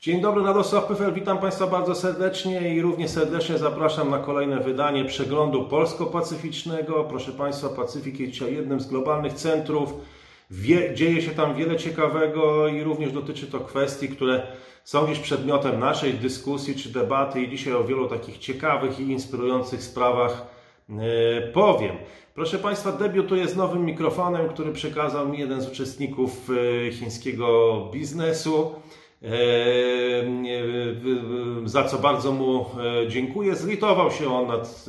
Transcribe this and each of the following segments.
Dzień dobry, Radosław Pyfel, witam Państwa bardzo serdecznie i równie serdecznie zapraszam na kolejne wydanie przeglądu polsko-pacyficznego. Proszę Państwa, Pacyfik jest dzisiaj jednym z globalnych centrów. Wie, dzieje się tam wiele ciekawego i również dotyczy to kwestii, które są dziś przedmiotem naszej dyskusji czy debaty i dzisiaj o wielu takich ciekawych i inspirujących sprawach yy, powiem. Proszę Państwa, debiutuję z nowym mikrofonem, który przekazał mi jeden z uczestników yy, chińskiego biznesu. Za co bardzo mu dziękuję. Zlitował się on nad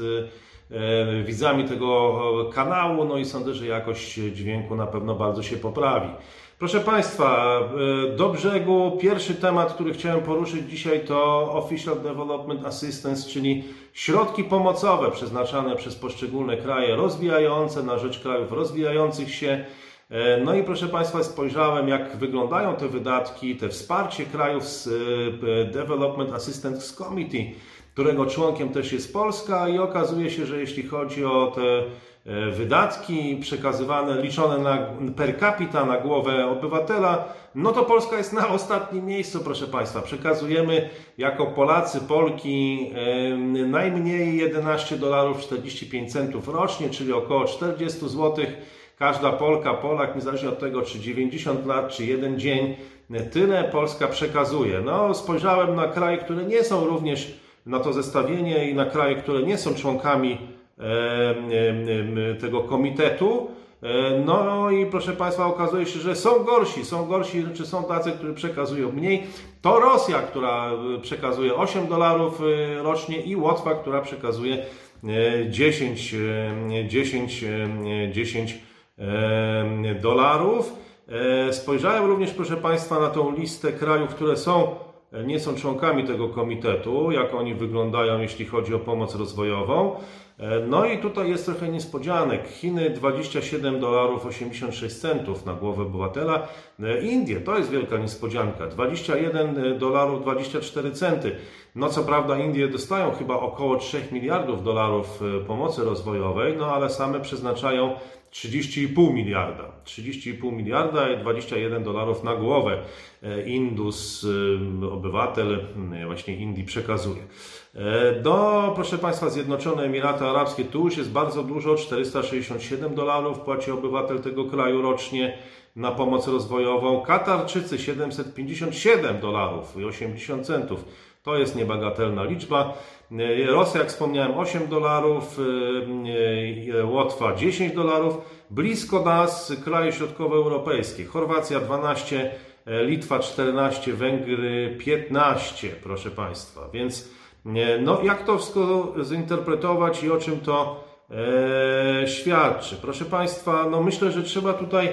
widzami tego kanału, no i sądzę, że jakość dźwięku na pewno bardzo się poprawi. Proszę Państwa, do brzegu pierwszy temat, który chciałem poruszyć dzisiaj to Official Development Assistance, czyli środki pomocowe przeznaczane przez poszczególne kraje rozwijające na rzecz krajów rozwijających się. No i proszę Państwa, spojrzałem jak wyglądają te wydatki, te wsparcie krajów z Development Assistance Committee, którego członkiem też jest Polska i okazuje się, że jeśli chodzi o te wydatki przekazywane, liczone na, per capita na głowę obywatela, no to Polska jest na ostatnim miejscu, proszę Państwa. Przekazujemy jako Polacy, Polki najmniej 11 dolarów 45 centów rocznie, czyli około 40 zł. Każda Polka, Polak, niezależnie od tego, czy 90 lat, czy jeden dzień, tyle Polska przekazuje. No, spojrzałem na kraje, które nie są również na to zestawienie i na kraje, które nie są członkami tego komitetu. No i proszę Państwa, okazuje się, że są gorsi, są gorsi, czy są tacy, którzy przekazują mniej. To Rosja, która przekazuje 8 dolarów rocznie i Łotwa, która przekazuje 10, 10, 10 dolarów. Spojrzałem również, proszę Państwa, na tą listę krajów, które są nie są członkami tego komitetu, jak oni wyglądają, jeśli chodzi o pomoc rozwojową. No i tutaj jest trochę niespodzianek. Chiny 27 dolarów 86 centów na głowę obywatela. Indie to jest wielka niespodzianka. 21 dolarów 24 centy. No co prawda Indie dostają chyba około 3 miliardów dolarów pomocy rozwojowej, no ale same przeznaczają 30,5 miliarda. 30,5 miliarda i 21 dolarów na głowę Indus, obywatel właśnie Indii przekazuje. Do, proszę Państwa, Zjednoczone Emiraty Arabskie tu już jest bardzo dużo, 467 dolarów płaci obywatel tego kraju rocznie na pomoc rozwojową. Katarczycy 757 dolarów i 80 centów. To jest niebagatelna liczba. Rosja, jak wspomniałem, 8 dolarów, Łotwa 10 dolarów. Blisko nas kraje środkowoeuropejskie. Chorwacja 12, Litwa 14, Węgry 15, proszę Państwa. Więc no, jak to wszystko zinterpretować i o czym to e, świadczy? Proszę Państwa, no myślę, że trzeba tutaj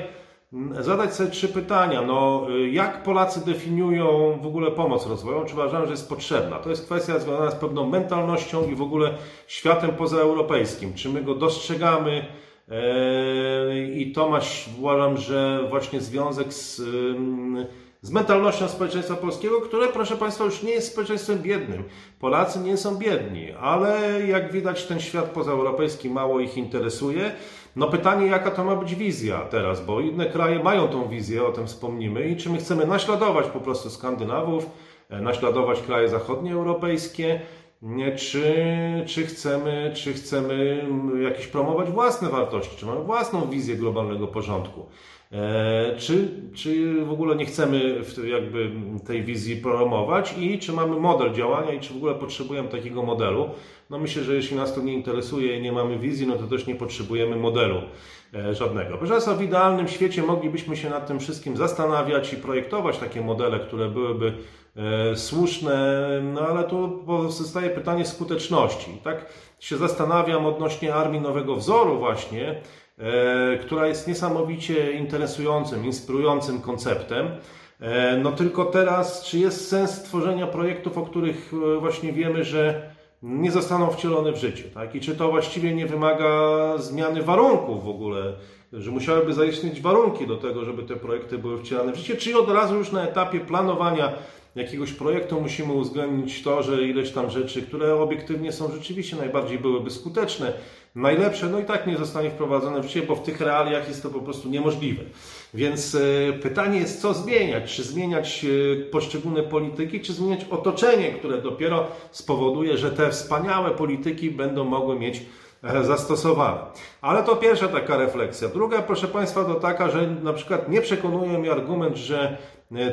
zadać sobie trzy pytania. No, jak Polacy definiują w ogóle pomoc rozwojową? Czy uważają, że jest potrzebna? To jest kwestia związana z pewną mentalnością i w ogóle światem pozaeuropejskim. Czy my go dostrzegamy? E, I to ma, uważam, że właśnie związek z z mentalnością społeczeństwa polskiego, które, proszę Państwa, już nie jest społeczeństwem biednym. Polacy nie są biedni, ale jak widać, ten świat pozaeuropejski mało ich interesuje. No pytanie, jaka to ma być wizja teraz, bo inne kraje mają tą wizję, o tym wspomnimy, i czy my chcemy naśladować po prostu Skandynawów, e, naśladować kraje zachodnioeuropejskie, czy, czy, chcemy, czy chcemy jakieś promować własne wartości, czy mamy własną wizję globalnego porządku. E, czy, czy w ogóle nie chcemy jakby tej wizji promować i czy mamy model działania i czy w ogóle potrzebujemy takiego modelu? No myślę, że jeśli nas to nie interesuje i nie mamy wizji, no to też nie potrzebujemy modelu e, żadnego. Proszę Państwa, w idealnym świecie moglibyśmy się nad tym wszystkim zastanawiać i projektować takie modele, które byłyby e, słuszne, no ale tu pozostaje pytanie skuteczności. Tak się zastanawiam odnośnie armii nowego wzoru właśnie, która jest niesamowicie interesującym, inspirującym konceptem. E, no tylko teraz, czy jest sens tworzenia projektów, o których e, właśnie wiemy, że nie zostaną wcielone w życie, tak? I czy to właściwie nie wymaga zmiany warunków w ogóle, że musiałyby zaistnieć warunki do tego, żeby te projekty były wcielane w życie, czy od razu już na etapie planowania jakiegoś projektu musimy uwzględnić to, że ileś tam rzeczy, które obiektywnie są rzeczywiście najbardziej byłyby skuteczne, najlepsze, no i tak nie zostanie wprowadzone w życie, bo w tych realiach jest to po prostu niemożliwe. Więc e, pytanie jest, co zmieniać? Czy zmieniać e, poszczególne polityki, czy zmieniać otoczenie, które dopiero spowoduje, że te wspaniałe polityki będą mogły mieć e, zastosowane. Ale to pierwsza taka refleksja. Druga, proszę Państwa, to taka, że na przykład nie przekonuje mnie argument, że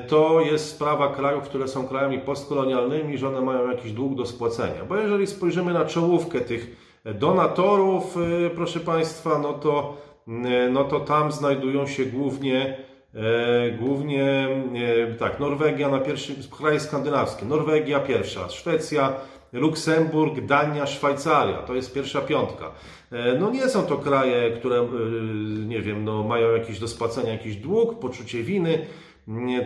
to jest sprawa krajów, które są krajami postkolonialnymi, że one mają jakiś dług do spłacenia. Bo jeżeli spojrzymy na czołówkę tych donatorów, proszę Państwa, no to E, no to tam znajdują się głównie e, głównie e, tak, Norwegia na pierwszym, kraje skandynawskie, Norwegia pierwsza, Szwecja, Luksemburg, Dania, Szwajcaria, to jest pierwsza piątka. No nie są to kraje, które, nie wiem, no mają jakiś do spłacenia jakiś dług, poczucie winy.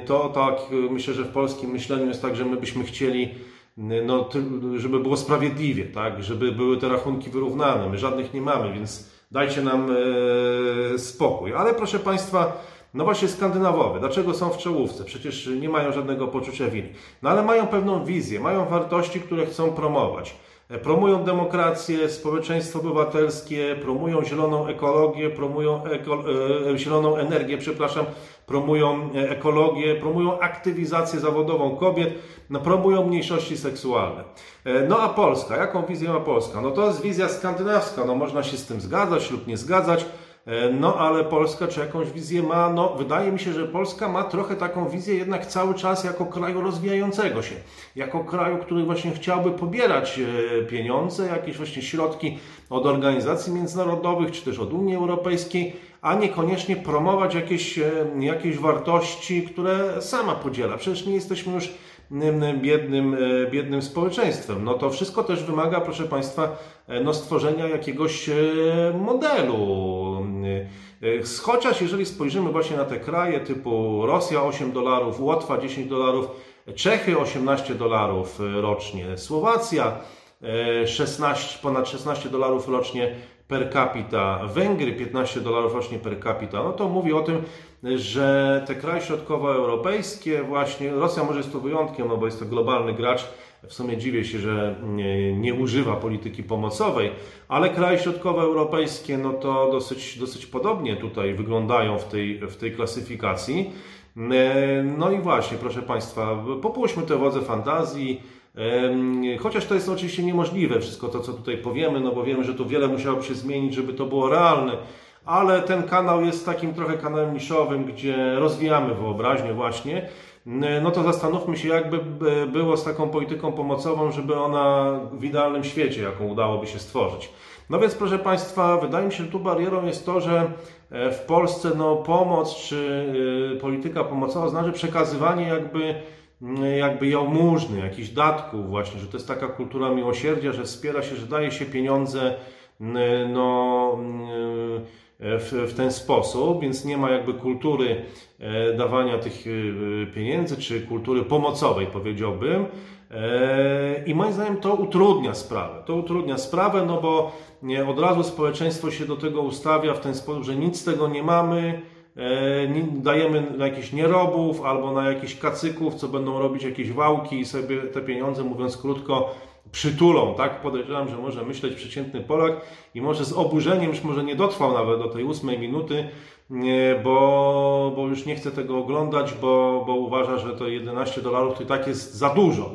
To tak, myślę, że w polskim myśleniu jest tak, że my byśmy chcieli, no, żeby było sprawiedliwie, tak, żeby były te rachunki wyrównane. My żadnych nie mamy, więc dajcie nam e, spokój. Ale proszę Państwa, no właśnie Skandynawowie, dlaczego są w czołówce? Przecież nie mają żadnego poczucia winy. No ale mają pewną wizję, mają wartości, które chcą promować. Promują demokrację, społeczeństwo obywatelskie, promują zieloną ekologię, promują eko, e, zieloną energię, przepraszam, promują e, ekologię, promują aktywizację zawodową kobiet, no, promują mniejszości seksualne. E, no a Polska, jaką wizję ma Polska? No to jest wizja skandynawska, no można się z tym zgadzać lub nie zgadzać, no ale Polska czy jakąś wizję ma? No wydaje mi się, że Polska ma trochę taką wizję jednak cały czas jako kraju rozwijającego się. Jako kraju, który właśnie chciałby pobierać pieniądze, jakieś właśnie środki od organizacji międzynarodowych, czy też od Unii Europejskiej, a niekoniecznie promować jakieś, e, jakieś wartości, które sama podziela. Przecież nie jesteśmy już biednym, e, biednym społeczeństwem. No to wszystko też wymaga, proszę Państwa, e, no stworzenia jakiegoś modelu. Chociaż jeżeli spojrzymy właśnie na te kraje typu Rosja 8 dolarów, Łotwa 10 dolarów, Czechy 18 dolarów rocznie, Słowacja 16, ponad 16 dolarów rocznie, per capita, Węgry 15 dolarów rocznie per capita, no to mówi o tym, że te kraje środkowoeuropejskie, właśnie Rosja może jest tu wyjątkiem, no bo jest to globalny gracz, w sumie dziwię się, że nie, nie, używa polityki pomocowej, ale kraje środkowoeuropejskie no to dosyć, dosyć podobnie tutaj wyglądają w tej, w tej klasyfikacji. No i właśnie, proszę Państwa, popuśćmy te wodze fantazji, Chociaż to jest oczywiście niemożliwe, wszystko to, co tutaj powiemy, no bo wiemy, że tu wiele musiałoby się zmienić, żeby to było realne, ale ten kanał jest takim trochę kanałem niszowym, gdzie rozwijamy wyobraźnię właśnie. No to zastanówmy się, jakby było z taką polityką pomocową, żeby ona w idealnym świecie, jaką udałoby się stworzyć. No więc, proszę Państwa, wydaje mi się, że tu barierą jest to, że e, w Polsce no, pomoc czy e, polityka pomocowa znaczy przekazywanie jakby jakby jałmużny, jakichś datków właśnie, że to jest taka kultura miłosierdzia, że wspiera się, że daje się pieniądze no, w, w ten sposób, więc nie ma jakby kultury e, dawania tych e, pieniędzy, czy kultury pomocowej powiedziałbym. E, I moim zdaniem to utrudnia sprawę. To utrudnia sprawę, no bo od razu społeczeństwo się do tego ustawia w ten sposób, że nic z tego nie mamy, E, dajemy na jakichś nierobów albo na jakichś kacyków, co będą robić jakieś wałki i sobie te pieniądze, mówiąc krótko, przytulą, tak? Podejrzewam, że może myśleć przeciętny Polak i może z oburzeniem, już może nie dotrwał nawet do tej ósmej minuty, bo, bo już nie chce tego oglądać, bo, bo uważa, że to 11 dolarów to i tak jest za dużo.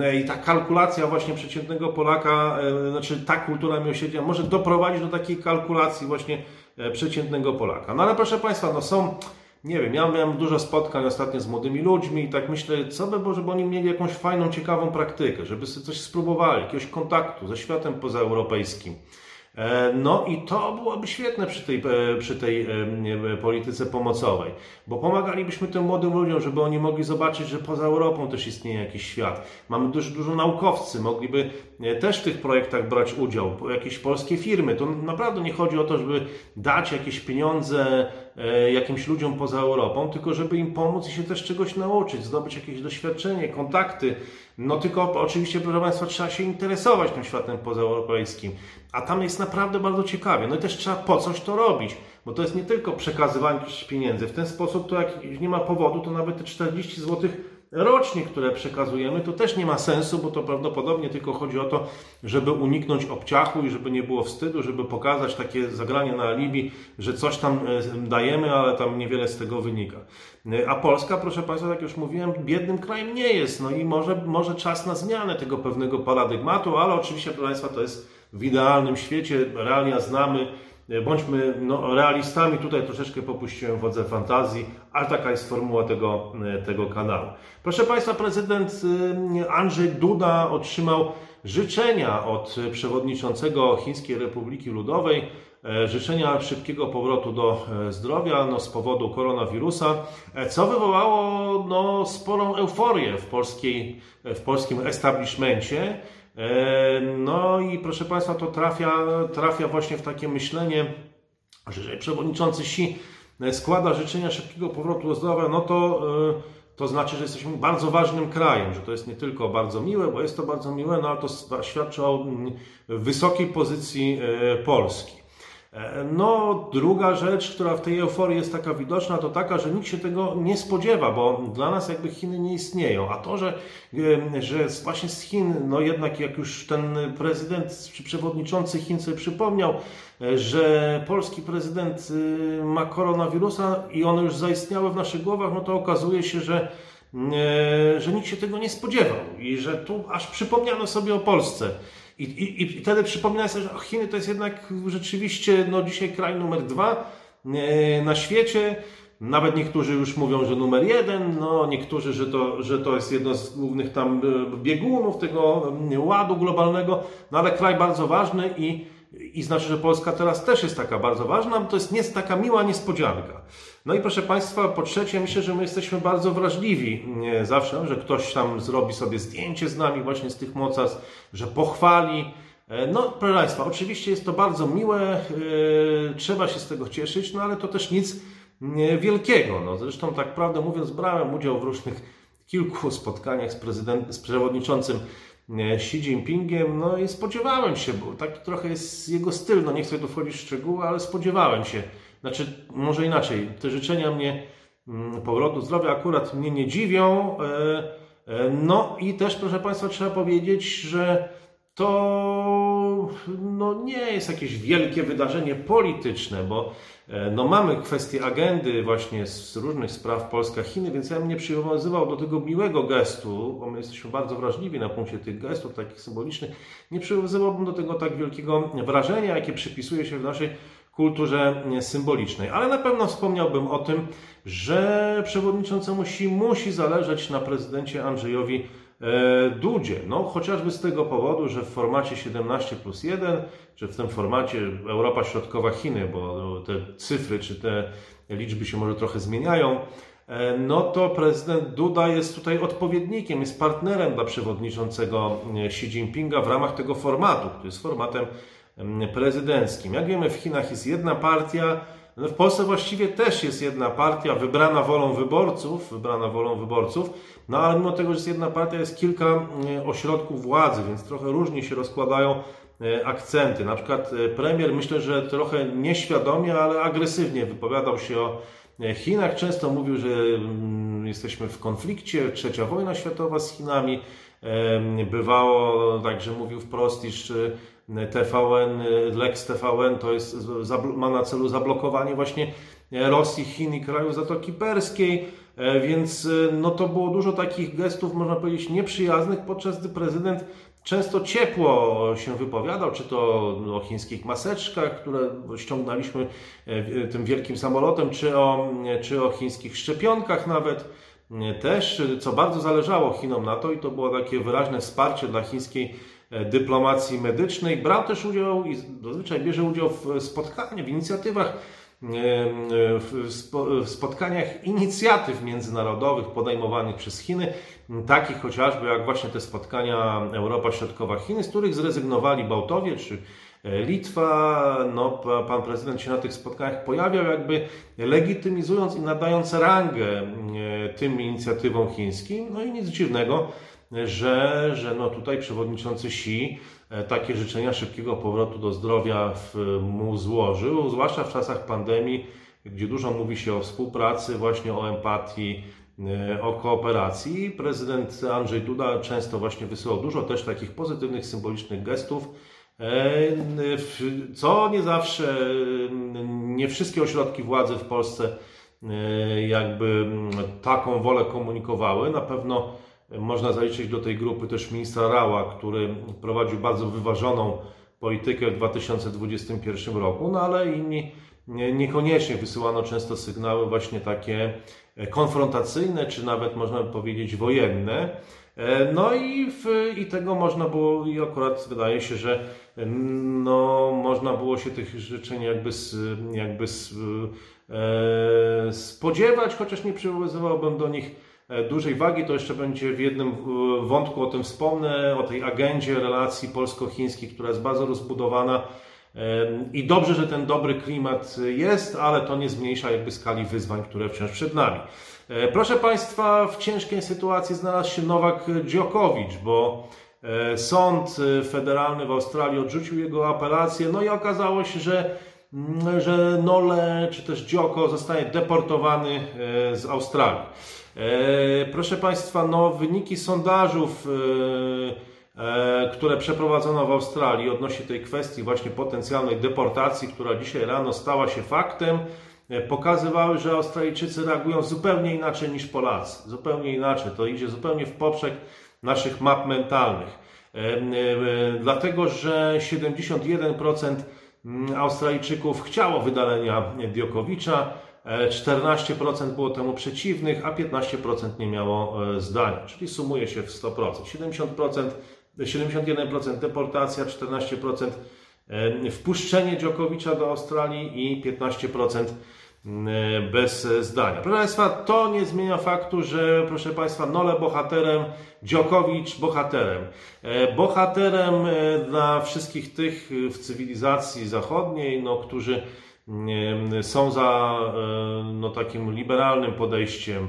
E, I ta kalkulacja właśnie przeciętnego Polaka, e, znaczy ta kultura miłosierdzia może doprowadzić do takiej kalkulacji właśnie E, przeciętnego Polaka. No ale proszę Państwa, no są, nie wiem, ja miałem dużo spotkań ostatnio z młodymi ludźmi i tak myślę, co by było, żeby oni mieli jakąś fajną, ciekawą praktykę, żeby sobie coś spróbowali, jakiegoś kontaktu ze światem pozaeuropejskim. E, no i to byłoby świetne przy tej, e, przy tej e, polityce pomocowej, bo pomagalibyśmy tym młodym ludziom, żeby oni mogli zobaczyć, że poza Europą też istnieje jakiś świat. Mamy dużo, dużo naukowcy, mogliby też w tych projektach brać udział, jakieś polskie firmy. To naprawdę nie chodzi o to, żeby dać jakieś pieniądze jakimś ludziom poza Europą, tylko żeby im pomóc i się też czegoś nauczyć, zdobyć jakieś doświadczenie, kontakty. No tylko oczywiście, proszę Państwa, trzeba się interesować tym światem pozaeuropejskim. A tam jest naprawdę bardzo ciekawie. No i też trzeba po coś to robić, bo to jest nie tylko przekazywanie pieniędzy. W ten sposób to jak nie ma powodu, to nawet te 40 zł rocznie, które przekazujemy, to też nie ma sensu, bo to prawdopodobnie tylko chodzi o to, żeby uniknąć obciachu i żeby nie było wstydu, żeby pokazać takie zagranie na alibi, że coś tam e, dajemy, ale tam niewiele z tego wynika. E, a Polska, proszę Państwa, jak już mówiłem, biednym krajem nie jest. No i może, może czas na zmianę tego pewnego paradygmatu, ale oczywiście, proszę Państwa, to jest w idealnym świecie, realia znamy, bądźmy no, realistami, tutaj troszeczkę popuściłem wodze fantazji, ale taka jest formuła tego, e, tego kanału. Proszę Państwa, prezydent e, Andrzej Duda otrzymał życzenia od przewodniczącego Chińskiej Republiki Ludowej, życzenia szybkiego powrotu do zdrowia no, z powodu koronawirusa, co wywołało no, sporą euforię w, polskiej, w polskim establishmencie. E, no i proszę Państwa, to trafia, trafia właśnie w takie myślenie, że jeżeli przewodniczący Xi składa życzenia szybkiego powrotu do zdrowia, no to, e, to znaczy, że jesteśmy bardzo ważnym krajem, że to jest nie tylko bardzo miłe, bo jest to bardzo miłe, no ale to świadczy o mm, wysokiej pozycji e, Polski. E, no, druga rzecz, która w tej euforii jest taka widoczna, to taka, że nikt się tego nie spodziewa, bo dla nas jakby Chiny nie istnieją. A to, że, e, że właśnie z Chin, no jednak jak już ten prezydent czy przewodniczący Chin sobie przypomniał, e, że polski prezydent ma koronawirusa i one już zaistniały w naszych głowach, no to okazuje się, że że nikt się tego nie spodziewał i że tu aż przypomniano sobie o Polsce. I, i, i wtedy przypomina sobie, że Chiny to jest jednak rzeczywiście no, dzisiaj kraj numer dwa e, na świecie. Nawet niektórzy już mówią, że numer jeden, no niektórzy, że to, że to jest jedno z głównych tam e, biegunów tego ładu globalnego, no ale kraj bardzo ważny i i znaczy, że Polska teraz też jest taka bardzo ważna, bo to jest nie, taka miła niespodzianka. No i proszę Państwa, po trzecie, myślę, że my jesteśmy bardzo wrażliwi zawsze, że ktoś tam zrobi sobie zdjęcie z nami właśnie z tych mocarstw, że pochwali. E, no, proszę Państwa, oczywiście jest to bardzo miłe, yy, trzeba się z tego cieszyć, no ale to też nic wielkiego. No, zresztą tak prawdę mówiąc, brałem udział w różnych kilku spotkaniach z, prezydent, z przewodniczącym Xi Jinpingiem, no i spodziewałem się, bo taki trochę jest jego styl, no nie chcę tu wchodzić w szczegóły, ale spodziewałem się. Znaczy, może inaczej, te życzenia mnie mm, powrotu zdrowia akurat mnie nie dziwią. E, e, no i też, proszę Państwa, trzeba powiedzieć, że to no, nie jest jakieś wielkie wydarzenie polityczne, bo e, no, mamy kwestię agendy właśnie z różnych spraw Polska-Chiny, więc ja bym nie przywiązywał do tego miłego gestu, bo my jesteśmy bardzo wrażliwi na punkcie tych gestów takich symbolicznych, nie przywiązywałbym do tego tak wielkiego wrażenia, jakie przypisuje się w naszej kulturze symbolicznej. Ale na pewno wspomniałbym o tym, że przewodniczącemu Xi musi zależeć na prezydencie Andrzejowi E, Dudzie. No, chociażby z tego powodu, że w formacie 17 plus 1, czy w tym formacie Europa Środkowa Chiny, bo te cyfry czy te liczby się może trochę zmieniają, e, no to prezydent Duda jest tutaj odpowiednikiem, jest partnerem dla przewodniczącego e, Xi Jinpinga w ramach tego formatu, który jest formatem prezydenckim. Jak wiemy, w Chinach jest jedna partia, w Polsce właściwie też jest jedna partia wybrana wolą wyborców, wybrana wolą wyborców, no ale mimo tego, że jest jedna partia, jest kilka e, ośrodków władzy, więc trochę różnie się rozkładają e, akcenty. Na przykład e, premier myślę, że trochę nieświadomie, ale agresywnie wypowiadał się o Chinach. Często mówił, że mm, jesteśmy w konflikcie, trzecia wojna światowa z Chinami. Bywało tak, że mówił wprost, iż TVN, Lex TVN to jest, ma na celu zablokowanie właśnie Rosji, Chin i kraju Zatoki Perskiej, e, więc e, no to było dużo takich gestów, można powiedzieć, nieprzyjaznych, podczas gdy prezydent często ciepło się wypowiadał, czy to o chińskich maseczkach, które ściągnęliśmy e, tym wielkim samolotem, czy o, czy o chińskich szczepionkach nawet. Też, co bardzo zależało Chinom na to i to było takie wyraźne wsparcie dla chińskiej dyplomacji medycznej. Brał też udział i zazwyczaj bierze udział w spotkaniach, w inicjatywach w spotkaniach inicjatyw międzynarodowych podejmowanych przez Chiny, takich chociażby jak właśnie te spotkania Europa Środkowa Chiny, z których zrezygnowali Bałtowie czy e, Litwa. No, pan prezydent się na tych spotkaniach pojawiał, jakby legitymizując i nadając rangę e, tym inicjatywom chińskim. No i nic dziwnego, że, że no tutaj przewodniczący Xi e, takie życzenia szybkiego powrotu do zdrowia mu złożył, zwłaszcza w czasach pandemii, gdzie dużo mówi się o współpracy, właśnie o empatii, o kooperacji. Prezydent Andrzej Duda często właśnie wysyłał dużo też takich pozytywnych, symbolicznych gestów, co nie zawsze, nie wszystkie ośrodki władzy w Polsce jakby taką wolę komunikowały. Na pewno można zaliczyć do tej grupy też ministra Rała, który prowadził bardzo wyważoną politykę w 2021 roku, no ale inni niekoniecznie wysyłano często sygnały właśnie takie konfrontacyjne, czy nawet można by powiedzieć wojenne. No i, w, i tego można było, i akurat wydaje się, że no, można było się tych życzeń jakby, jakby e, spodziewać, chociaż nie przywiązywałbym do nich E, dużej wagi, to jeszcze będzie w jednym e, wątku o tym wspomnę, o tej agendzie relacji polsko-chińskich, która jest bardzo rozbudowana. E, I dobrze, że ten dobry klimat jest, ale to nie zmniejsza jakby skali wyzwań, które wciąż przed nami. Proszę Państwa, w ciężkiej sytuacji znalazł się Nowak Dziokowicz, bo sąd federalny w Australii odrzucił jego apelację, no i okazało się, że, że Nole czy też Dzioko zostanie deportowany z Australii. E, proszę Państwa, no, wyniki sondażów, e, e, które przeprowadzono w Australii odnośnie tej kwestii właśnie potencjalnej deportacji, która dzisiaj rano stała się faktem, pokazywały, że Australijczycy reagują zupełnie inaczej niż Polacy. Zupełnie inaczej. To idzie zupełnie w poprzek naszych map mentalnych. Dlatego, że 71% Australijczyków chciało wydalenia Diokowicza, 14% było temu przeciwnych, a 15% nie miało e, zdania, czyli sumuje się w 100%. 70%, 71% deportacja, 14% e, wpuszczenie Dziokowicza do Australii i 15% e, bez zdania. Proszę Państwa, to nie zmienia faktu, że proszę Państwa, Nole bohaterem, Dziokowicz bohaterem. Bohaterem dla wszystkich tych w cywilizacji zachodniej, no, którzy są za e, no, takim liberalnym podejściem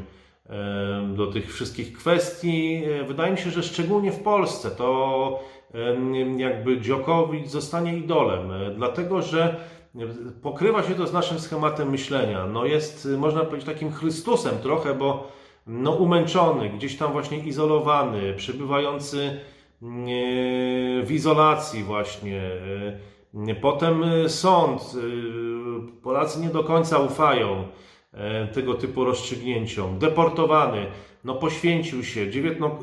e, do tych wszystkich kwestii. E, wydaje mi się, że szczególnie w Polsce to jakby Dziokowicz zostanie idolem, dlatego że pokrywa się to z naszym schematem myślenia. No jest, można powiedzieć, takim Chrystusem trochę, bo no umęczony, gdzieś tam właśnie izolowany, przebywający w izolacji właśnie. Potem sąd, Polacy nie do końca ufają e, tego typu rozstrzygnięciom. Deportowany, no poświęcił się,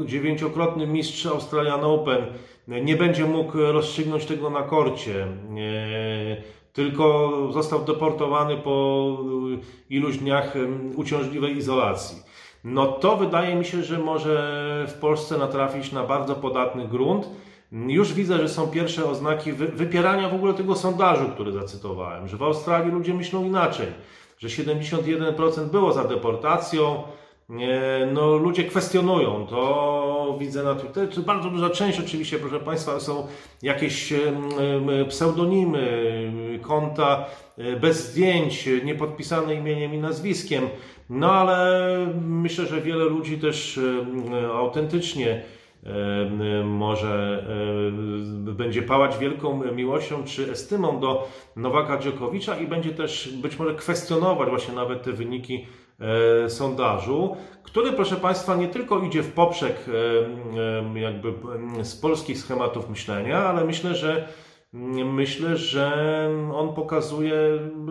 dziewięciokrotny mistrz Australian Open, nie będzie mógł rozstrzygnąć tego na korcie, tylko został deportowany po iluś dniach uciążliwej izolacji. No to wydaje mi się, że może w Polsce natrafić na bardzo podatny grunt już widzę, że są pierwsze oznaki wypierania w ogóle tego sondażu, który zacytowałem, że w Australii ludzie myślą inaczej, że 71% było za deportacją. No, ludzie kwestionują to, widzę na Twitterze. Bardzo duża część, oczywiście, proszę Państwa, są jakieś pseudonimy, konta e, bez zdjęć, niepodpisane imieniem i nazwiskiem. No ale myślę, że wiele ludzi też autentycznie może będzie pałać wielką miłością czy estymą do Nowaka Dziokowicza i będzie też być może kwestionować właśnie nawet te wyniki sondażu, który proszę Państwa nie tylko idzie w poprzek jakby z polskich schematów myślenia, ale myślę, że myślę, że on pokazuje,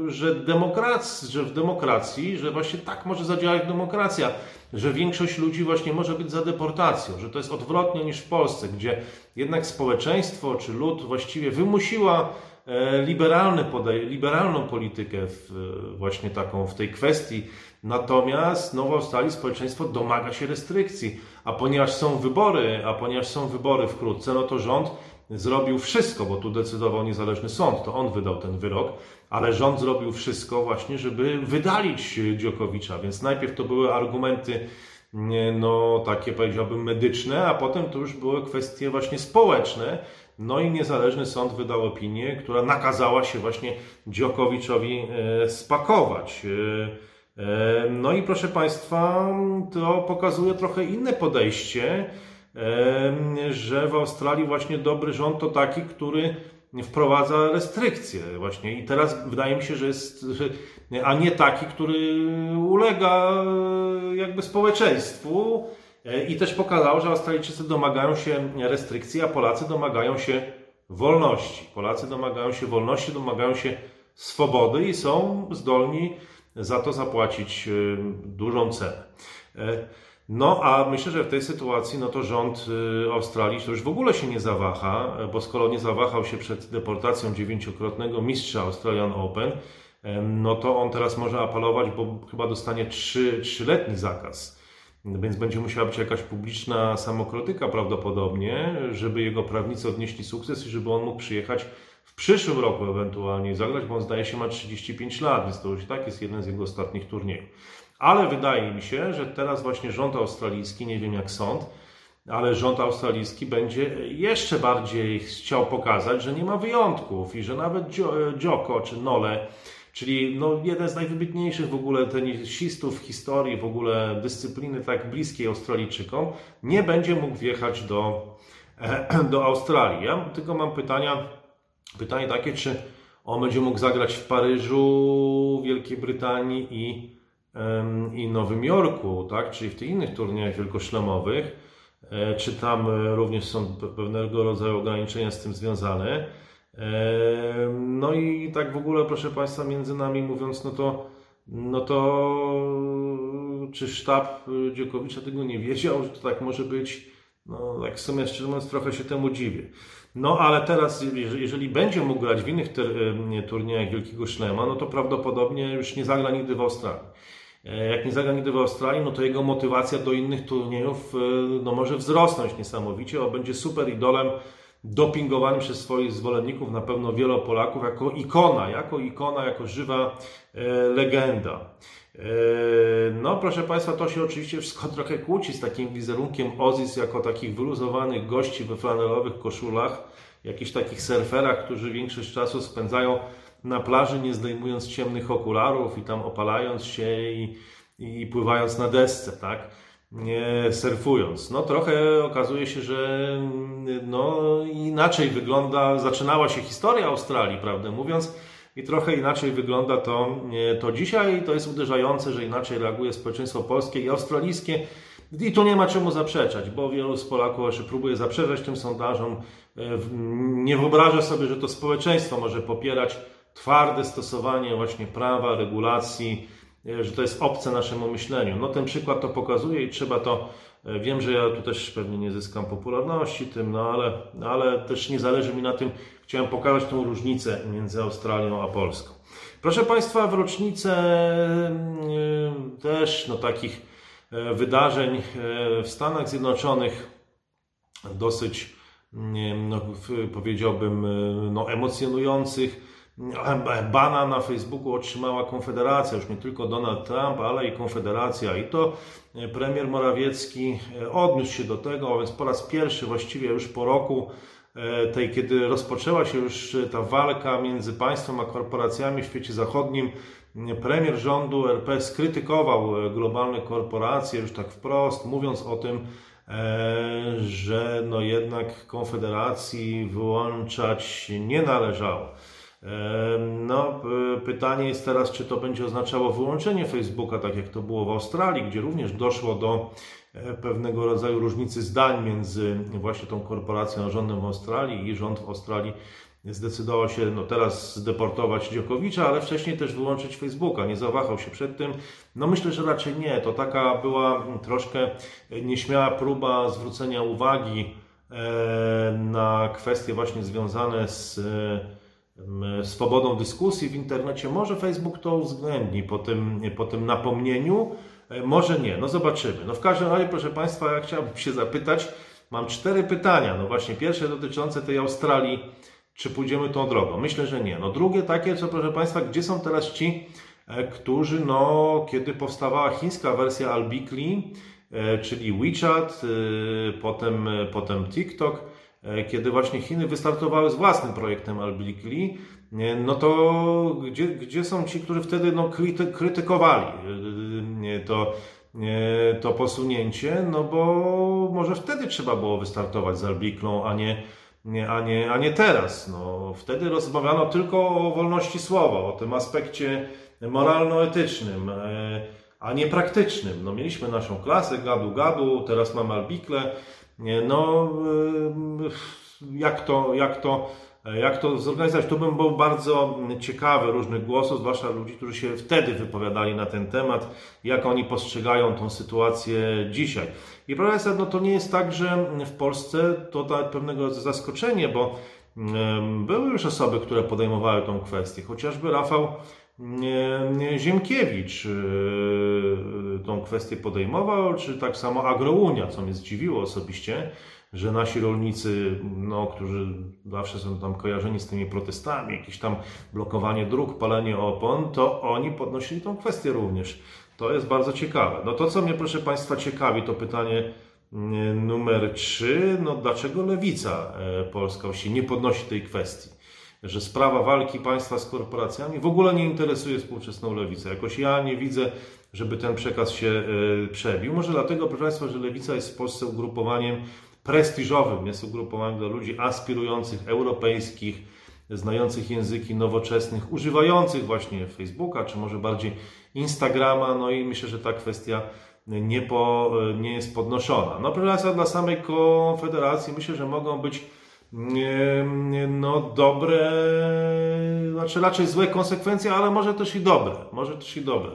że, demokracji, że w demokracji, że właśnie tak może zadziałać demokracja, że większość ludzi właśnie może być za deportacją, że to jest odwrotnie niż w Polsce, gdzie jednak społeczeństwo czy lud właściwie wymusiła e, liberalne liberalną politykę w, właśnie taką w tej kwestii. Natomiast no, w Australii społeczeństwo domaga się restrykcji, a ponieważ są wybory, a ponieważ są wybory wkrótce, no to rząd zrobił wszystko, bo tu decydował niezależny sąd, to on wydał ten wyrok, ale rząd zrobił wszystko właśnie, żeby wydalić Dziokowicza, więc najpierw to były argumenty no takie powiedziałbym medyczne, a potem to już były kwestie właśnie społeczne, no i niezależny sąd wydał opinię, która nakazała się właśnie Dziokowiczowi e, spakować. E, e, no i proszę Państwa, to pokazuje trochę inne podejście, że w Australii właśnie dobry rząd to taki, który wprowadza restrykcje właśnie i teraz wydaje mi się, że jest, a nie taki, który ulega jakby społeczeństwu i też pokazał, że Australijczycy domagają się restrykcji, a Polacy domagają się wolności. Polacy domagają się wolności, domagają się swobody i są zdolni za to zapłacić y, dużą cenę. E, no, a myślę, że w tej sytuacji, no to rząd y, Australii to już w ogóle się nie zawaha, bo skoro nie zawahał się przed deportacją dziewięciokrotnego mistrza Australian Open, no to on teraz może apelować, bo chyba dostanie trzy, trzyletni zakaz. Więc będzie musiała być jakaś publiczna samokrytyka prawdopodobnie, żeby jego prawnicy odnieśli sukces i żeby on mógł przyjechać przyszłym roku ewentualnie zagrać, bo on zdaje się ma 35 lat, więc to już i tak jest jeden z jego ostatnich turniejów. Ale wydaje mi się, że teraz właśnie rząd australijski, nie wiem jak sąd, ale rząd australijski będzie jeszcze bardziej chciał pokazać, że nie ma wyjątków i że nawet Joko czy Nole, czyli no jeden z najwybitniejszych w ogóle tenisistów w historii, w ogóle dyscypliny tak bliskiej Australijczykom, nie będzie mógł wjechać do, do Australii. Ja tylko mam pytania, pytanie takie, czy on będzie mógł zagrać w Paryżu, Wielkiej Brytanii i i Nowym Jorku, tak? czyli w tych innych turniejach wielkoszlemowych, e, czy tam e, również są pewnego rodzaju ograniczenia z tym związane. No i tak w ogóle, proszę Państwa, między nami mówiąc, no to, no to czy sztab Dziokowicza tego nie wiedział, że to tak może być? No, tak w sumie szczerze mówiąc, trochę się temu dziwię. No ale teraz, jeżeli będzie mógł grać w innych turniejach Wielkiego Szlema, no to prawdopodobnie już nie zagra nigdy w Australii. E, jak nie zagra nigdy w Australii, no to jego motywacja do innych turniejów e, no może wzrosnąć niesamowicie, bo będzie super idolem dopingowany przez swoich zwolenników, na pewno wielu Polaków, jako ikona, jako ikona, jako żywa e, legenda. No, proszę Państwa, to się oczywiście wszystko trochę kłóci z takim wizerunkiem Ozis jako takich wyluzowanych gości we flanelowych koszulach, jakichś takich surferach, którzy większość czasu spędzają na plaży, nie zdejmując ciemnych okularów i tam opalając się i, i pływając na desce, tak? Nie surfując. No trochę okazuje się, że no, inaczej wygląda, zaczynała się historia Australii, prawdę mówiąc, i trochę inaczej wygląda to, to dzisiaj. To jest uderzające, że inaczej reaguje społeczeństwo polskie i australijskie. I tu nie ma czemu zaprzeczać, bo wielu z Polaków próbuje zaprzeczać tym sondażom. Nie wyobraża sobie, że to społeczeństwo może popierać twarde stosowanie właśnie prawa, regulacji, e, że to jest obce naszemu myśleniu. No ten przykład to pokazuje i trzeba to, e, wiem, że ja tu też pewnie nie zyskam popularności tym, no ale, ale też nie zależy mi na tym, chciałem pokazać tą różnicę między Australią a Polską. Proszę Państwa, w rocznicę e, też no, takich wydarzeń w Stanach Zjednoczonych dosyć, no, powiedziałbym, no, emocjonujących, Bana na Facebooku otrzymała Konfederacja, już nie tylko Donald Trump, ale i Konfederacja. I to e, premier Morawiecki e, odniósł się do tego, więc po raz pierwszy właściwie już po roku e, tej, kiedy rozpoczęła się już ta walka między państwem a korporacjami w świecie zachodnim, premier rządu RP skrytykował globalne korporacje już tak wprost, mówiąc o tym, że no jednak Konfederacji wyłączać nie należało. No, pytanie jest teraz, czy to będzie oznaczało wyłączenie Facebooka, tak jak to było w Australii, gdzie również doszło do e, pewnego rodzaju różnicy zdań między właśnie tą korporacją a rządem w Australii i rząd w Australii zdecydował się no teraz zdeportować Dziokowicza, ale wcześniej też wyłączyć Facebooka. Nie zawahał się przed tym. No myślę, że raczej nie. To taka była troszkę nieśmiała próba zwrócenia uwagi e, na kwestie właśnie związane z swobodą dyskusji w internecie. Może Facebook to uwzględni po tym, po tym napomnieniu, e, może nie. No zobaczymy. No w każdym razie, proszę Państwa, ja chciałbym się zapytać, mam cztery pytania. No właśnie, pierwsze dotyczące tej Australii, czy pójdziemy tą drogą? Myślę, że nie. No drugie takie, co proszę Państwa, gdzie są teraz ci, e, którzy, no, kiedy powstawała chińska wersja Albikli, e, czyli WeChat, potem, potem TikTok, kiedy właśnie Chiny wystartowały z własnym projektem Albikli, e, no to gdzie, gdzie są ci, którzy wtedy no, krytykowali e, to, to posunięcie, no bo może wtedy trzeba było wystartować z Albiklą, a nie, a, nie, a nie teraz. No, wtedy rozmawiano tylko o wolności słowa, o tym aspekcie moralno-etycznym, e, a nie praktycznym. No, mieliśmy naszą klasę gadu-gadu, teraz mamy albikle. No, e, jak to, jak to jak to zorganizować? Tu bym był bardzo ciekawy różnych głosów, zwłaszcza ludzi, którzy się wtedy wypowiadali na ten temat, jak oni postrzegają tą sytuację dzisiaj. I proszę Państwa, no to nie jest tak, że w Polsce to da pewnego zaskoczenie, bo były już osoby, które podejmowały tą kwestię, chociażby Rafał Ziemkiewicz y, tą kwestię podejmował, czy tak samo Agrounia, co mnie zdziwiło osobiście, że nasi rolnicy, no, którzy zawsze są tam kojarzeni z tymi protestami, jakieś tam blokowanie dróg, palenie opon, to oni podnosili tą kwestię również. To jest bardzo ciekawe. No to, co mnie, proszę Państwa, ciekawi, to pytanie mm, numer trzy. No dlaczego lewica polska się nie podnosi tej kwestii? Że sprawa walki państwa z korporacjami w ogóle nie interesuje współczesną lewicę. Jakoś ja nie widzę, żeby ten przekaz się e, przebił. Może dlatego, proszę Państwa, że lewica jest w Polsce ugrupowaniem prestiżowym, jest ugrupowaniem dla ludzi aspirujących, europejskich, znających języki nowoczesnych, używających właśnie Facebooka, czy może bardziej Instagrama, no i myślę, że ta kwestia nie, po, nie jest podnoszona. No proszę dla samej Konfederacji myślę, że mogą być no dobre, znaczy raczej złe konsekwencje, ale może też i dobre, może też i dobre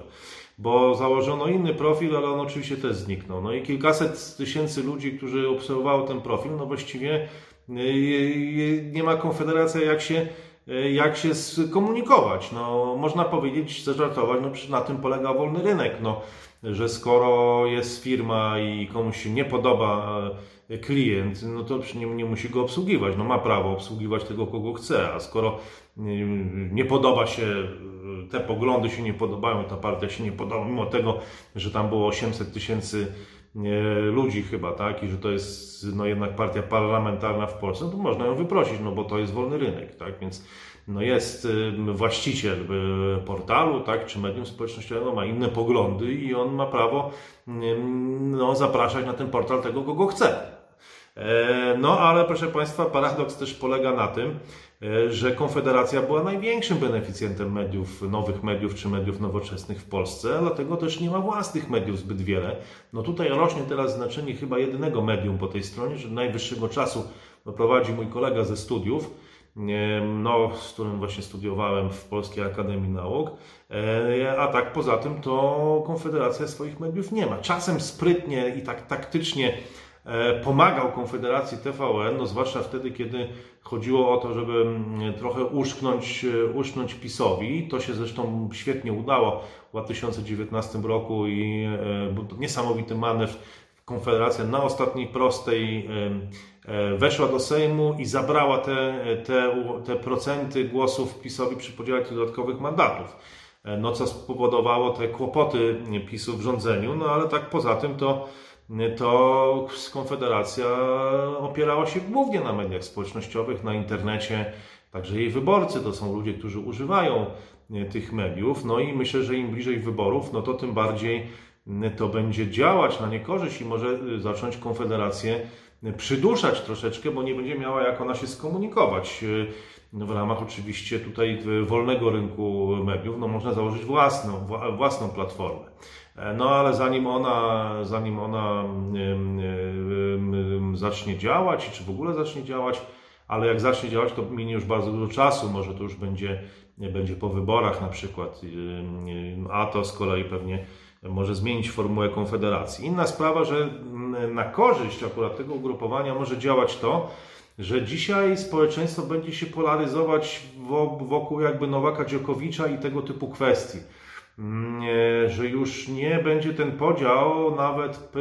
bo założono inny profil, ale on oczywiście też zniknął. No i kilkaset tysięcy ludzi, którzy obserwowało ten profil, no właściwie y, nie ma konfederacja jak się, y, jak się skomunikować. No, można powiedzieć, zażartować, no na tym polega wolny rynek, no, że skoro jest firma i komuś się nie podoba klient, no to nie, nie musi go obsługiwać. No ma prawo obsługiwać tego, kogo chce, a skoro nie podoba się te poglądy się nie podobają, ta partia się nie podoba, mimo tego, że tam było 800 tysięcy ludzi chyba, tak, i że to jest no jednak partia parlamentarna w Polsce, no to można ją wyprosić, no bo to jest wolny rynek, tak, więc no jest właściciel y, portalu, tak, czy medium społecznościowego, ma inne poglądy i on ma prawo no, zapraszać na ten portal tego, kogo chce. E, no ale proszę Państwa, paradoks też polega na tym, że Konfederacja była największym beneficjentem mediów, nowych mediów czy mediów nowoczesnych w Polsce, dlatego też nie ma własnych mediów zbyt wiele. No tutaj rośnie teraz znaczenie chyba jedynego medium po tej stronie, że najwyższego czasu prowadzi mój kolega ze studiów, no, z którym właśnie studiowałem w Polskiej Akademii Nauk, e, a tak poza tym to Konfederacja swoich mediów nie ma. Czasem sprytnie i tak taktycznie E, pomagał Konfederacji TVN, no zwłaszcza wtedy, kiedy chodziło o to, żeby mm, trochę uszknąć, e, uszknąć PiSowi. To się zresztą świetnie udało w 2019 roku i e, był to niesamowity manewr. Konfederacja na ostatniej prostej weszła do Sejmu i zabrała te, te, te procenty głosów PiSowi przy podziale tych dodatkowych mandatów. No co spowodowało te kłopoty PiSu w rządzeniu, no ale tak poza tym to to Konfederacja opierała się głównie na mediach społecznościowych, na internecie. Także jej wyborcy to są ludzie, którzy używają e, tych mediów. No i myślę, że im bliżej wyborów, no to tym bardziej to będzie działać na niekorzyść i może e, zacząć Konfederację e, przyduszać troszeczkę, bo nie będzie miała jak ona się skomunikować. W ramach oczywiście tutaj wolnego rynku mediów, no można założyć własną, własną platformę. E, no ale zanim ona, zanim ona zacznie działać, czy w ogóle zacznie działać, ale jak zacznie działać, to minie już bardzo dużo czasu, może to już będzie, będzie po wyborach na przykład, a to z kolei pewnie może zmienić formułę Konfederacji. Inna sprawa, że na korzyść akurat tego ugrupowania może działać to, że dzisiaj społeczeństwo będzie się polaryzować wokół jakby Nowaka Dziokowicza i tego typu kwestii. Że już nie będzie ten podział nawet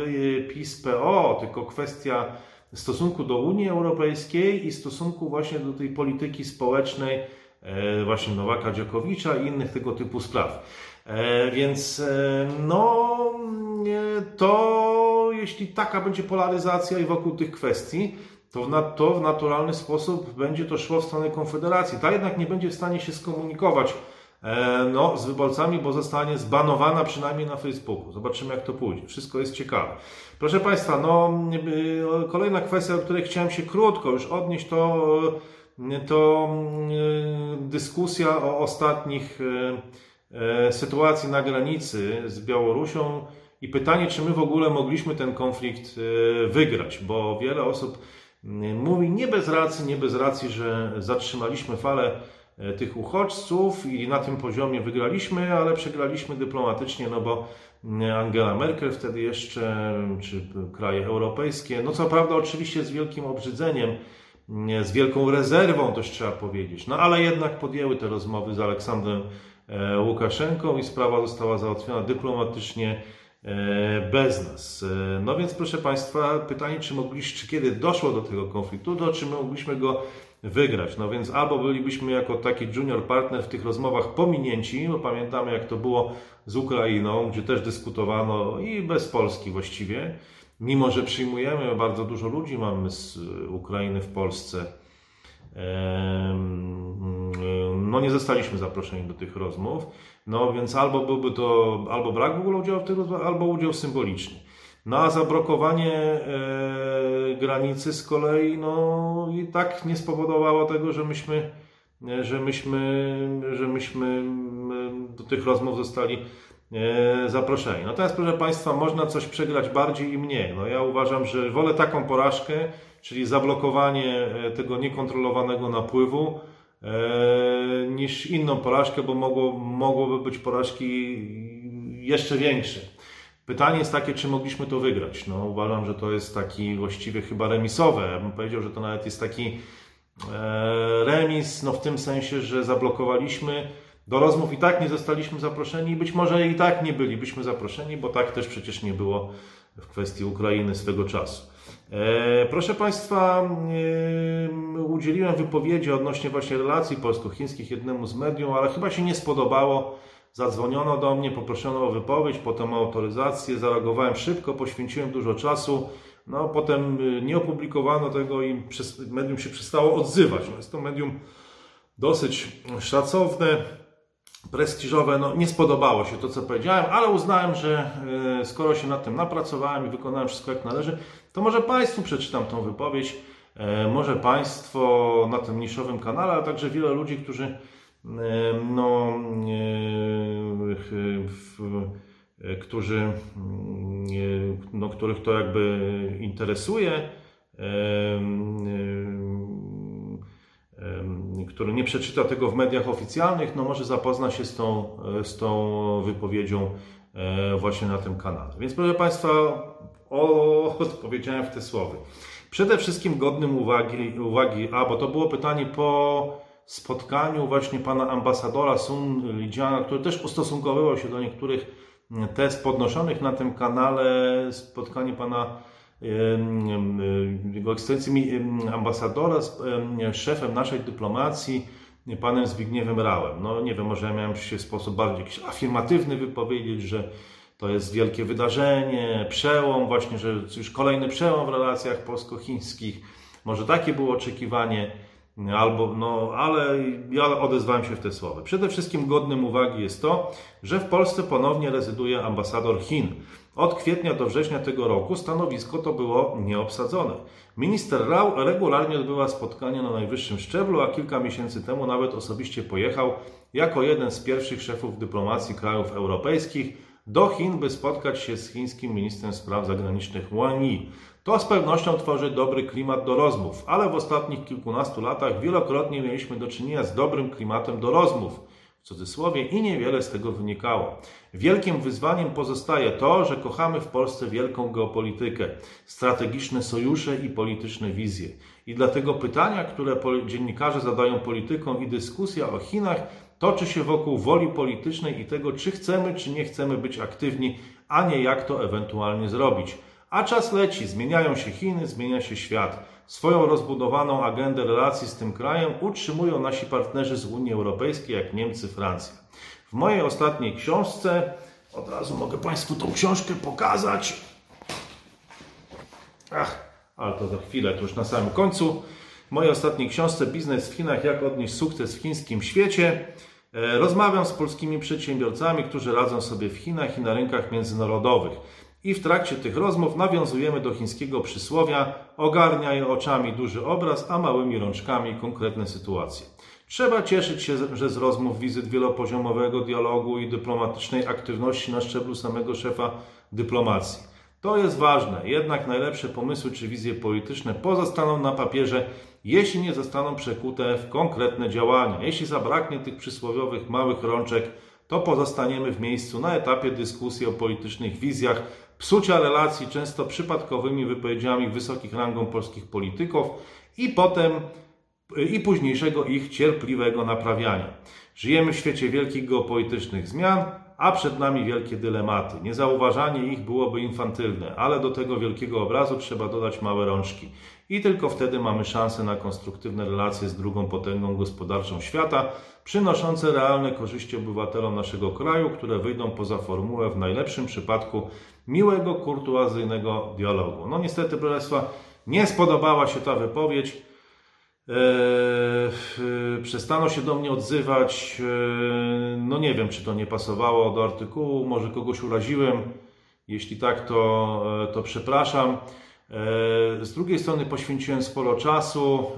PiS-PO, tylko kwestia stosunku do Unii Europejskiej i stosunku właśnie do tej polityki społecznej e, właśnie Nowaka Dziokowicza i innych tego typu spraw. E, więc e, no to jeśli taka będzie polaryzacja i wokół tych kwestii, to w, to w naturalny sposób będzie to szło w stronę Konfederacji. Ta jednak nie będzie w stanie się skomunikować no, z wyborcami, bo zostanie zbanowana przynajmniej na Facebooku. Zobaczymy, jak to pójdzie. Wszystko jest ciekawe. Proszę Państwa, no, kolejna kwestia, o której chciałem się krótko już odnieść, to, to dyskusja o ostatnich sytuacji na granicy z Białorusią i pytanie, czy my w ogóle mogliśmy ten konflikt wygrać, bo wiele osób mówi nie bez racji, nie bez racji, że zatrzymaliśmy falę e, tych uchodźców i na tym poziomie wygraliśmy, ale przegraliśmy dyplomatycznie, no bo Angela Merkel wtedy jeszcze, czy kraje europejskie, no co prawda oczywiście z wielkim obrzydzeniem, z wielką rezerwą też trzeba powiedzieć, no ale jednak podjęły te rozmowy z Aleksandrem e, Łukaszenką i sprawa została załatwiona dyplomatycznie E, bez nas. E, no więc proszę Państwa, pytanie, czy mogliśmy, czy kiedy doszło do tego konfliktu, to czy mogliśmy go wygrać. No więc albo bylibyśmy jako taki junior partner w tych rozmowach pominięci, bo pamiętamy jak to było z Ukrainą, gdzie też dyskutowano i bez Polski właściwie, mimo że przyjmujemy bardzo dużo ludzi, mamy z Ukrainy w Polsce. No nie zostaliśmy zaproszeni do tych rozmów. No więc albo byłby to, albo brak w ogóle udziału w tych rozmowach, albo udział symboliczny. No a zablokowanie e, granicy z kolei, no i tak nie spowodowało tego, że myśmy, że myśmy, że myśmy do tych rozmów zostali e, zaproszeni. Natomiast proszę Państwa, można coś przegrać bardziej i mniej. No ja uważam, że wolę taką porażkę, czyli zablokowanie e, tego niekontrolowanego napływu, E, niż inną porażkę, bo mogło, mogłoby być porażki jeszcze większe. Pytanie jest takie, czy mogliśmy to wygrać. No, uważam, że to jest taki właściwie chyba remisowe. Ja bym powiedział, że to nawet jest taki e, remis, no w tym sensie, że zablokowaliśmy do rozmów i tak nie zostaliśmy zaproszeni i być może i tak nie bylibyśmy zaproszeni, bo tak też przecież nie było w kwestii Ukrainy swego czasu. E, proszę Państwa, e, udzieliłem wypowiedzi odnośnie właśnie relacji polsko-chińskich jednemu z mediów, ale chyba się nie spodobało. Zadzwoniono do mnie, poproszono o wypowiedź, potem o autoryzację, zareagowałem szybko, poświęciłem dużo czasu. No, potem e, nie opublikowano tego i medium się przestało odzywać. No, jest to medium dosyć szacowne, prestiżowe, no nie spodobało się to, co powiedziałem, ale uznałem, że e, skoro się nad tym napracowałem i wykonałem wszystko jak należy, to może Państwu przeczytam tą wypowiedź, e, może Państwo na tym niszowym kanale, ale także wiele ludzi, którzy e, no, którzy, no, których to jakby interesuje, który nie przeczyta tego w mediach oficjalnych, no może zapozna się z tą, e, z tą wypowiedzią e, właśnie na tym kanale. Więc proszę Państwa, o, odpowiedziałem w te słowy. Przede wszystkim godnym uwagi, uwagi, a bo to było pytanie po spotkaniu właśnie pana ambasadora Sun Lidziana, który też ustosunkowywał się do niektórych test podnoszonych na tym kanale, spotkanie pana jego ekscelencji ambasadora z szefem naszej dyplomacji, panem Zbigniewem Rałem. No nie wiem, może ja miałem się w sposób bardziej afirmatywny wypowiedzieć, że to jest wielkie wydarzenie, przełom, właśnie, że już kolejny przełom w relacjach polsko-chińskich. Może takie było oczekiwanie, albo, no, ale ja odezwałem się w te słowa. Przede wszystkim godnym uwagi jest to, że w Polsce ponownie rezyduje ambasador Chin. Od kwietnia do września tego roku stanowisko to było nieobsadzone. Minister Rao regularnie odbywa spotkania na najwyższym szczeblu, a kilka miesięcy temu nawet osobiście pojechał jako jeden z pierwszych szefów dyplomacji krajów europejskich do Chin, by spotkać się z chińskim ministrem spraw zagranicznych Wang Yi. To z pewnością tworzy dobry klimat do rozmów, ale w ostatnich kilkunastu latach wielokrotnie mieliśmy do czynienia z dobrym klimatem do rozmów w cudzysłowie i niewiele z tego wynikało. Wielkim wyzwaniem pozostaje to, że kochamy w Polsce wielką geopolitykę, strategiczne sojusze i polityczne wizje. I dlatego pytania, które dziennikarze zadają politykom i dyskusja o Chinach toczy się wokół woli politycznej i tego, czy chcemy, czy nie chcemy być aktywni, a nie jak to ewentualnie zrobić. A czas leci, zmieniają się Chiny, zmienia się świat. Swoją rozbudowaną agendę relacji z tym krajem utrzymują nasi partnerzy z Unii Europejskiej, jak Niemcy, Francja. W mojej ostatniej książce, od razu mogę Państwu tą książkę pokazać. Ach, ale to za chwilę, to już na samym końcu. W mojej ostatniej książce Biznes w Chinach, jak odnieść sukces w chińskim świecie. E, rozmawiam z polskimi przedsiębiorcami, którzy radzą sobie w Chinach i na rynkach międzynarodowych. I w trakcie tych rozmów nawiązujemy do chińskiego przysłowia: ogarniaj oczami duży obraz, a małymi rączkami konkretne sytuacje. Trzeba cieszyć się, że z rozmów, wizyt wielopoziomowego dialogu i dyplomatycznej aktywności na szczeblu samego szefa dyplomacji. To jest ważne, jednak najlepsze pomysły czy wizje polityczne pozostaną na papierze, jeśli nie zostaną przekute w konkretne działania. Jeśli zabraknie tych przysłowiowych małych rączek, to pozostaniemy w miejscu na etapie dyskusji o politycznych wizjach, psucia relacji często przypadkowymi wypowiedziami wysokich rangą polskich polityków i potem i późniejszego ich cierpliwego naprawiania. Żyjemy w świecie wielkich geopolitycznych zmian, a przed nami wielkie dylematy. Niezauważanie ich byłoby infantylne, ale do tego wielkiego obrazu trzeba dodać małe rączki. I tylko wtedy mamy szansę na konstruktywne relacje z drugą potęgą gospodarczą świata, przynoszące realne korzyści obywatelom naszego kraju, które wyjdą poza formułę w najlepszym przypadku miłego, kurtuazyjnego dialogu. No niestety, proszę nie spodobała się ta wypowiedź. Eee, przestano się do mnie odzywać. Eee, no nie wiem, czy to nie pasowało do artykułu, może kogoś uraziłem. Jeśli tak, to, e, to przepraszam. Z drugiej strony poświęciłem sporo czasu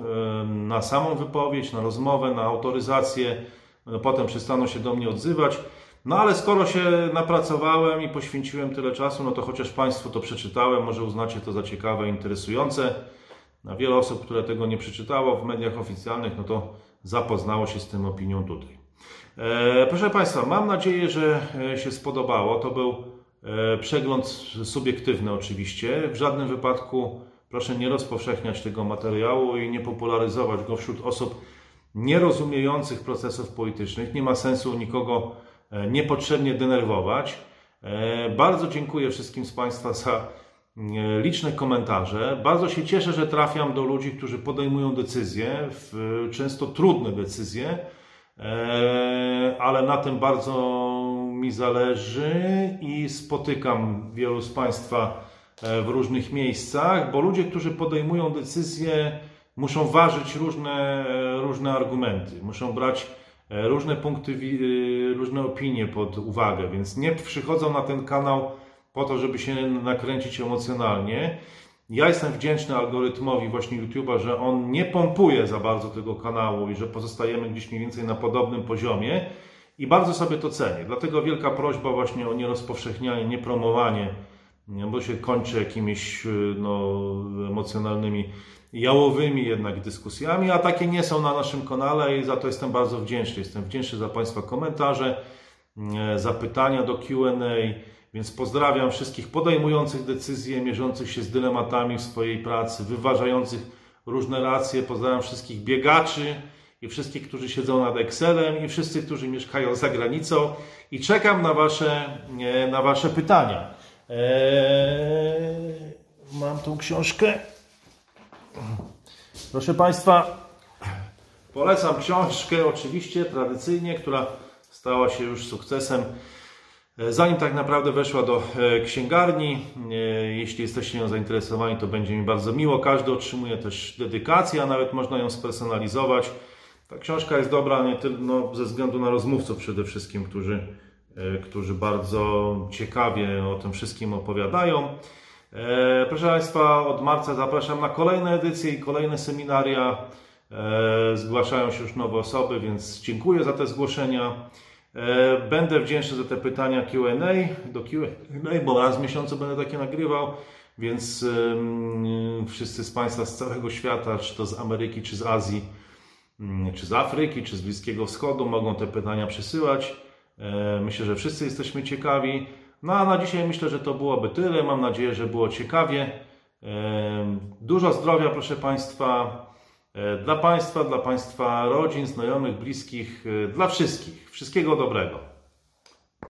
na samą wypowiedź, na rozmowę, na autoryzację. No, potem przestano się do mnie odzywać. No ale skoro się napracowałem i poświęciłem tyle czasu, no to chociaż Państwu to przeczytałem, może uznacie to za ciekawe, interesujące. Na wiele osób, które tego nie przeczytało w mediach oficjalnych, no to zapoznało się z tym opinią tutaj. E, proszę Państwa, mam nadzieję, że e, się spodobało. To był e, przegląd subiektywny oczywiście. W żadnym wypadku proszę nie rozpowszechniać tego materiału i nie popularyzować go wśród osób nierozumiejących procesów politycznych. Nie ma sensu nikogo niepotrzebnie denerwować. Bardzo dziękuję wszystkim z Państwa za E, liczne komentarze. Bardzo się cieszę, że trafiam do ludzi, którzy podejmują decyzje, często trudne decyzje, e, ale na tym bardzo mi zależy i spotykam wielu z Państwa e, w różnych miejscach, bo ludzie, którzy podejmują decyzje, muszą ważyć różne, różne argumenty, muszą brać różne punkty, różne opinie pod uwagę, więc nie przychodzą na ten kanał po to, żeby się nakręcić emocjonalnie. Ja jestem wdzięczny algorytmowi właśnie YouTube'a, że on nie pompuje za bardzo tego kanału i że pozostajemy gdzieś mniej więcej na podobnym poziomie i bardzo sobie to cenię. Dlatego wielka prośba właśnie o nierozpowszechnianie, niepromowanie, bo się kończy jakimiś no, emocjonalnymi, jałowymi jednak dyskusjami, a takie nie są na naszym kanale i za to jestem bardzo wdzięczny. Jestem wdzięczny za Państwa komentarze, zapytania do Q&A, więc pozdrawiam wszystkich podejmujących decyzje, mierzących się z dylematami w swojej pracy, wyważających różne racje. Pozdrawiam wszystkich biegaczy i wszystkich, którzy siedzą nad Excelem i wszyscy, którzy mieszkają za granicą i czekam na Wasze, na wasze pytania. Eee, mam tą książkę. Proszę Państwa, polecam książkę oczywiście tradycyjnie, która stała się już sukcesem E, zanim tak naprawdę weszła do e, księgarni, e, jeśli jesteście nią zainteresowani, to będzie mi bardzo miło. Każdy otrzymuje też dedykację, a nawet można ją spersonalizować. Ta książka jest dobra nie tylko no, ze względu na rozmówców przede wszystkim, którzy, którzy bardzo ciekawie o tym wszystkim opowiadają. Proszę Państwa, od marca zapraszam na kolejne edycje i kolejne seminaria. Zgłaszają się już nowe osoby, więc dziękuję za te zgłoszenia. E, będę wdzięczny za te pytania QA, do QA, bo raz w miesiącu będę takie nagrywał, więc wszyscy z Państwa z całego świata, czy to z Ameryki, czy z Azji, mm, czy z Afryki, czy z Bliskiego Wschodu, mogą te pytania przesyłać. E, myślę, że wszyscy jesteśmy ciekawi. No a na dzisiaj myślę, że to byłoby tyle. Mam nadzieję, że było ciekawie. Dużo zdrowia, proszę Państwa. E, dla Państwa, dla Państwa rodzin, znajomych, bliskich, e, dla wszystkich. Wszystkiego dobrego.